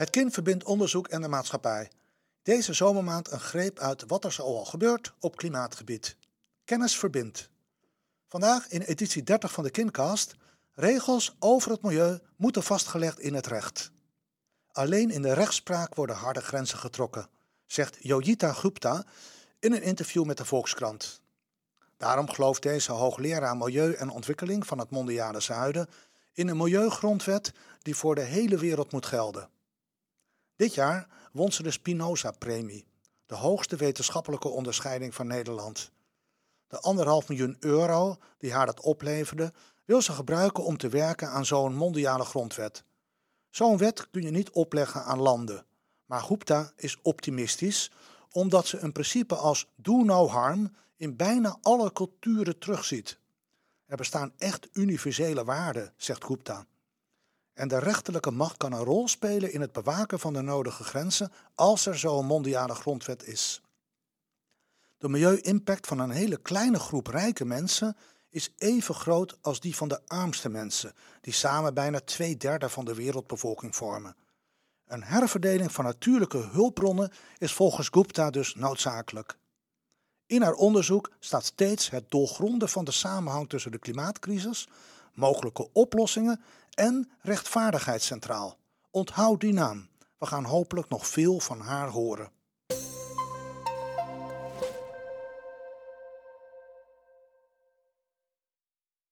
Het kind verbindt onderzoek en de maatschappij. Deze zomermaand een greep uit wat er zo al gebeurt op klimaatgebied. Kennis verbindt. Vandaag in editie 30 van de Kindcast. Regels over het milieu moeten vastgelegd in het recht. Alleen in de rechtspraak worden harde grenzen getrokken, zegt Yogita Gupta in een interview met de Volkskrant. Daarom gelooft deze hoogleraar Milieu en Ontwikkeling van het Mondiale Zuiden in een milieugrondwet die voor de hele wereld moet gelden. Dit jaar won ze de Spinoza-premie, de hoogste wetenschappelijke onderscheiding van Nederland. De anderhalf miljoen euro die haar dat opleverde, wil ze gebruiken om te werken aan zo'n mondiale grondwet. Zo'n wet kun je niet opleggen aan landen. Maar Gupta is optimistisch omdat ze een principe als do no harm in bijna alle culturen terugziet. Er bestaan echt universele waarden, zegt Gupta. En de rechterlijke macht kan een rol spelen in het bewaken van de nodige grenzen als er zo'n mondiale grondwet is. De milieu-impact van een hele kleine groep rijke mensen is even groot als die van de armste mensen, die samen bijna twee derde van de wereldbevolking vormen. Een herverdeling van natuurlijke hulpbronnen is volgens Gupta dus noodzakelijk. In haar onderzoek staat steeds het doorgronden van de samenhang tussen de klimaatcrisis, mogelijke oplossingen en rechtvaardigheid centraal. Onthoud die naam. We gaan hopelijk nog veel van haar horen.